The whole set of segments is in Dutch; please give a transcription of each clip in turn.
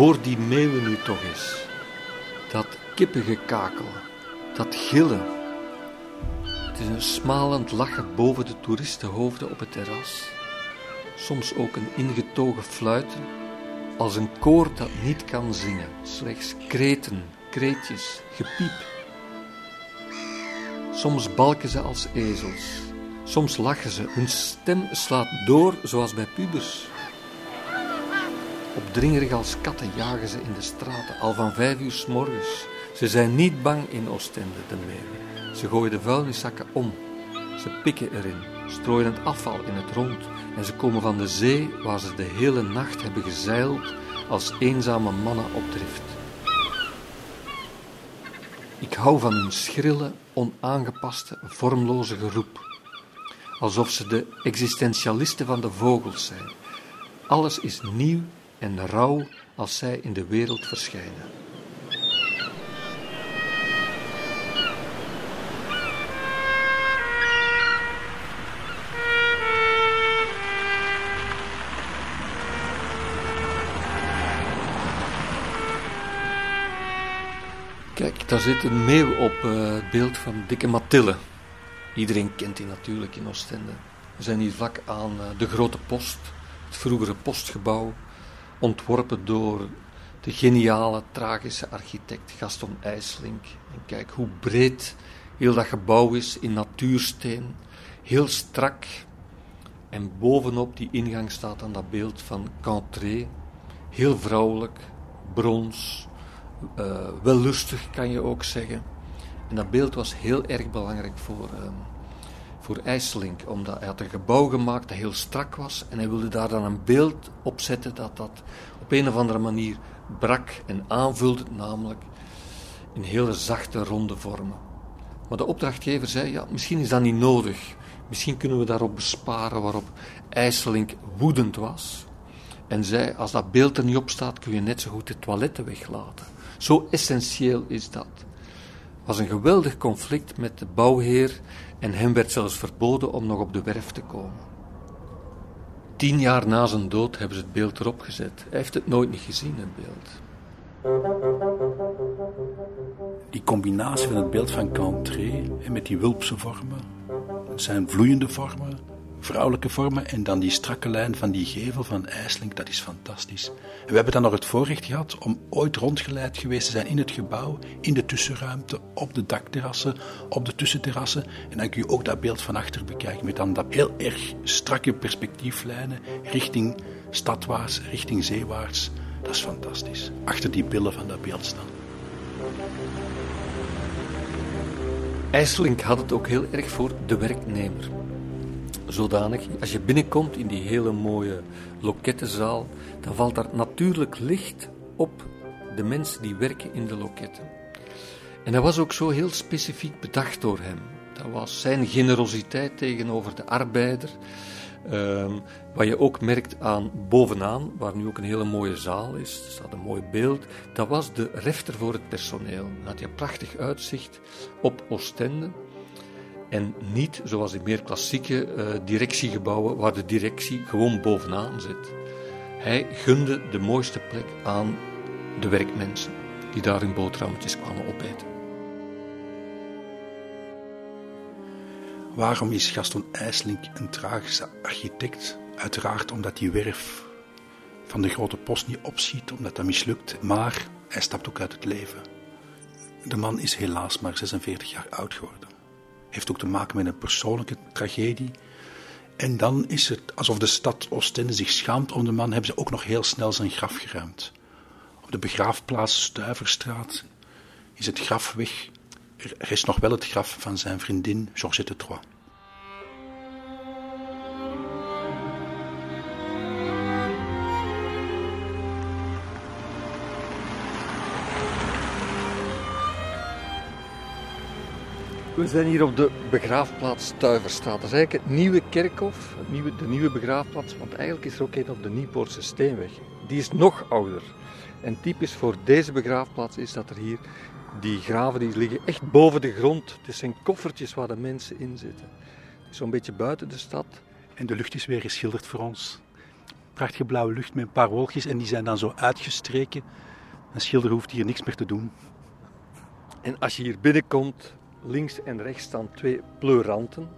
Hoor die meeuwen nu toch eens. Dat kippengekakel, dat gillen. Het is een smalend lachen boven de toeristenhoofden op het terras. Soms ook een ingetogen fluiten, als een koor dat niet kan zingen. Slechts kreten, kreetjes, gepiep. Soms balken ze als ezels. Soms lachen ze. Hun stem slaat door zoals bij pubers. Opdringerig als katten jagen ze in de straten, al van vijf uur s morgens. Ze zijn niet bang in Oostende, de meeuwen. Ze gooien de vuilniszakken om. Ze pikken erin, strooien het afval in het rond. En ze komen van de zee, waar ze de hele nacht hebben gezeild, als eenzame mannen op drift. Ik hou van hun schrille, onaangepaste, vormloze geroep. Alsof ze de existentialisten van de vogels zijn. Alles is nieuw en rauw als zij in de wereld verschijnen. Kijk, daar zit een meeuw op uh, het beeld van Dikke Matille. Iedereen kent die natuurlijk in Oostende. We zijn hier vlak aan uh, de Grote Post, het vroegere postgebouw, ontworpen door de geniale, tragische architect Gaston IJslink. En kijk hoe breed heel dat gebouw is in natuursteen, heel strak. En bovenop die ingang staat dan dat beeld van Cantré, heel vrouwelijk, brons, uh, wellustig kan je ook zeggen. En dat beeld was heel erg belangrijk voor, um, voor IJsselink, omdat hij had een gebouw gemaakt dat heel strak was en hij wilde daar dan een beeld op zetten dat dat op een of andere manier brak en aanvulde, namelijk in hele zachte, ronde vormen. Maar de opdrachtgever zei, ja, misschien is dat niet nodig. Misschien kunnen we daarop besparen waarop IJsselink woedend was. En zei, als dat beeld er niet op staat, kun je net zo goed de toiletten weglaten. Zo essentieel is dat. Was een geweldig conflict met de bouwheer en hem werd zelfs verboden om nog op de werf te komen. Tien jaar na zijn dood hebben ze het beeld erop gezet. Hij heeft het nooit niet gezien, het beeld. Die combinatie van het beeld van Cantré met die wulpse vormen, zijn vloeiende vormen, vrouwelijke vormen en dan die strakke lijn van die gevel van IJsling, dat is fantastisch. En we hebben dan nog het voorrecht gehad om ooit rondgeleid geweest te zijn in het gebouw, in de tussenruimte, op de dakterrassen, op de tussenterrassen. En dan kun je ook dat beeld van achter bekijken met dan dat heel erg strakke perspectieflijnen richting stadwaarts, richting zeewaarts. Dat is fantastisch. Achter die billen van dat beeld staan. IJsselink had het ook heel erg voor de werknemer zodanig, als je binnenkomt in die hele mooie lokettenzaal, dan valt daar natuurlijk licht op de mensen die werken in de loketten. En dat was ook zo heel specifiek bedacht door hem. Dat was zijn generositeit tegenover de arbeider. Um, wat je ook merkt aan bovenaan, waar nu ook een hele mooie zaal is, er staat een mooi beeld, dat was de refter voor het personeel. Dan had je prachtig uitzicht op Oostende. En niet zoals in meer klassieke uh, directiegebouwen waar de directie gewoon bovenaan zit. Hij gunde de mooiste plek aan de werkmensen die daar hun boterhammetjes kwamen opeten. Waarom is Gaston IJslink een tragische architect? Uiteraard omdat die werf van de grote post niet opziet, omdat dat mislukt, maar hij stapt ook uit het leven. De man is helaas maar 46 jaar oud geworden heeft ook te maken met een persoonlijke tragedie. En dan is het alsof de stad Oostende zich schaamt om de man, hebben ze ook nog heel snel zijn graf geruimd. Op de begraafplaats Stuiverstraat is het graf weg. Er is nog wel het graf van zijn vriendin Georgette Trois. We zijn hier op de begraafplaats Stuiverstraat. Dat is eigenlijk het nieuwe kerkhof, het nieuwe, de nieuwe begraafplaats, want eigenlijk is er ook een op de Nieuwpoortse Steenweg. Die is nog ouder. En typisch voor deze begraafplaats is dat er hier die graven die liggen echt boven de grond. Het zijn koffertjes waar de mensen in zitten. Zo'n beetje buiten de stad. En de lucht is weer geschilderd voor ons. Prachtige blauwe lucht met een paar wolkjes en die zijn dan zo uitgestreken. Een schilder hoeft hier niks meer te doen. En als je hier binnenkomt, links en rechts staan twee pleuranten.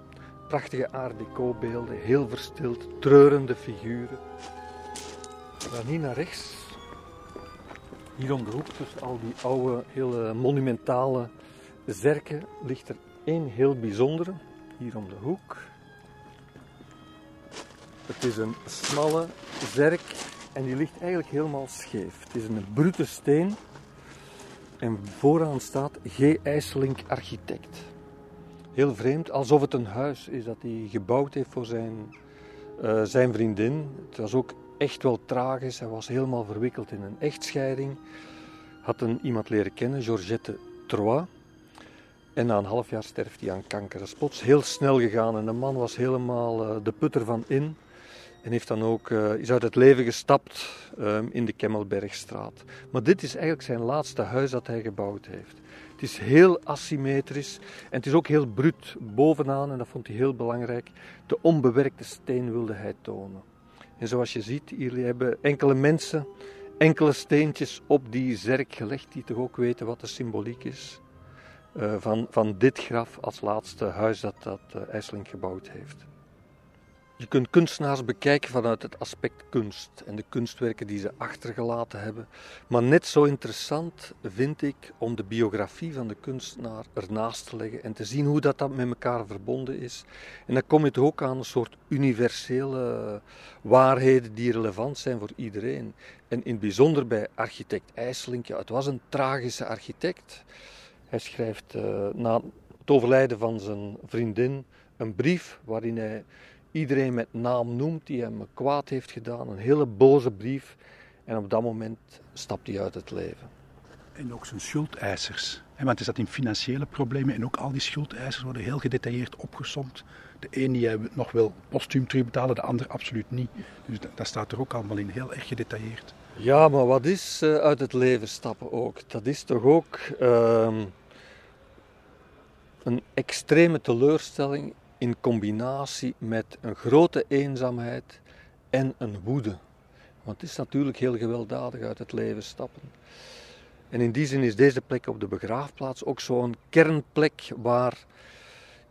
Prachtige art beelden, heel verstild, treurende figuren. Dan hier naar rechts. Hier om de hoek tussen al die oude, hele monumentale zerken ligt er één heel bijzondere. Hier om de hoek. Het is een smalle zerk en die ligt eigenlijk helemaal scheef. Het is een brute steen en vooraan staat G. IJsselink architect. Heel vreemd, alsof het een huis is dat hij gebouwd heeft voor zijn, uh, zijn vriendin. Het was ook echt wel tragisch. Hij was helemaal verwikkeld in een echtscheiding. Had een, iemand leren kennen, Georgette Trois. En na een half jaar sterft hij aan kanker. Dat plots heel snel gegaan en de man was helemaal uh, de putter van in. En heeft dan ook, uh, is uit het leven gestapt um, in de Kemmelbergstraat. Maar dit is eigenlijk zijn laatste huis dat hij gebouwd heeft. Het is heel asymmetrisch en het is ook heel bruut. Bovenaan, en dat vond hij heel belangrijk, de onbewerkte steen wilde hij tonen. En zoals je ziet, hier hebben enkele mensen enkele steentjes op die zerk gelegd, die toch ook weten wat de symboliek is uh, van, van dit graf als laatste huis dat, dat uh, gebouwd heeft. Je kunt kunstenaars bekijken vanuit het aspect kunst en de kunstwerken die ze achtergelaten hebben. Maar net zo interessant vind ik om de biografie van de kunstenaar ernaast te leggen en te zien hoe dat, dat met elkaar verbonden is. En dan kom je toch ook aan een soort universele waarheden die relevant zijn voor iedereen. En in het bijzonder bij architect IJsselink, ja, het was een tragische architect. Hij schrijft uh, na het overlijden van zijn vriendin een brief waarin hij iedereen met naam noemt die hem kwaad heeft gedaan. Een hele boze brief. En op dat moment stapt hij uit het leven. En ook zijn schuldeisers. Want hij zat in financiële problemen en ook al die schuldeisers worden heel gedetailleerd opgesomd. De een die nog wel postuum terugbetalen, de ander absoluut niet. Dus dat staat er ook allemaal in, heel erg gedetailleerd. Ja, maar wat is uh, uit het leven stappen ook? Dat is toch ook uh, een extreme teleurstelling in combinatie met een grote eenzaamheid en een woede. Want het is natuurlijk heel gewelddadig uit het leven stappen. En in die zin is deze plek op de begraafplaats ook zo'n kernplek waar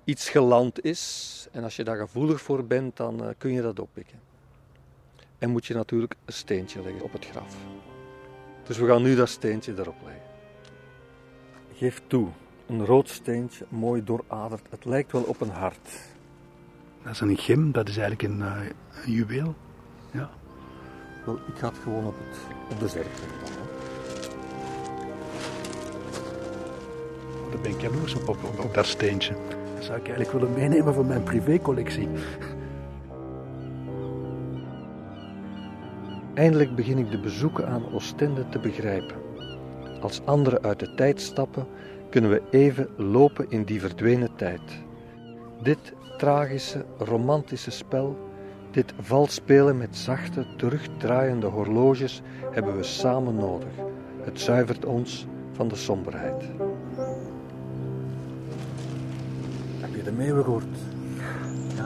iets geland is. En als je daar gevoelig voor bent, dan uh, kun je dat oppikken. En moet je natuurlijk een steentje leggen op het graf. Dus we gaan nu dat steentje erop leggen. Geef toe, een rood steentje, mooi dooraderd. Het lijkt wel op een hart. Dat is een gem, dat is eigenlijk een, uh, een juweel. Ja. Wel, ik ga het gewoon op, het, op de zerk leggen. Daar ben ik jaloers op, op, op, op dat steentje. Dat zou ik eigenlijk willen meenemen voor mijn privécollectie. Eindelijk begin ik de bezoeken aan Oostende te begrijpen. Als anderen uit de tijd stappen, kunnen we even lopen in die verdwenen tijd. Dit tragische, romantische spel, dit valspelen met zachte, terugdraaiende horloges, hebben we samen nodig. Het zuivert ons van de somberheid. Heb je de meeuwen gehoord? Ja.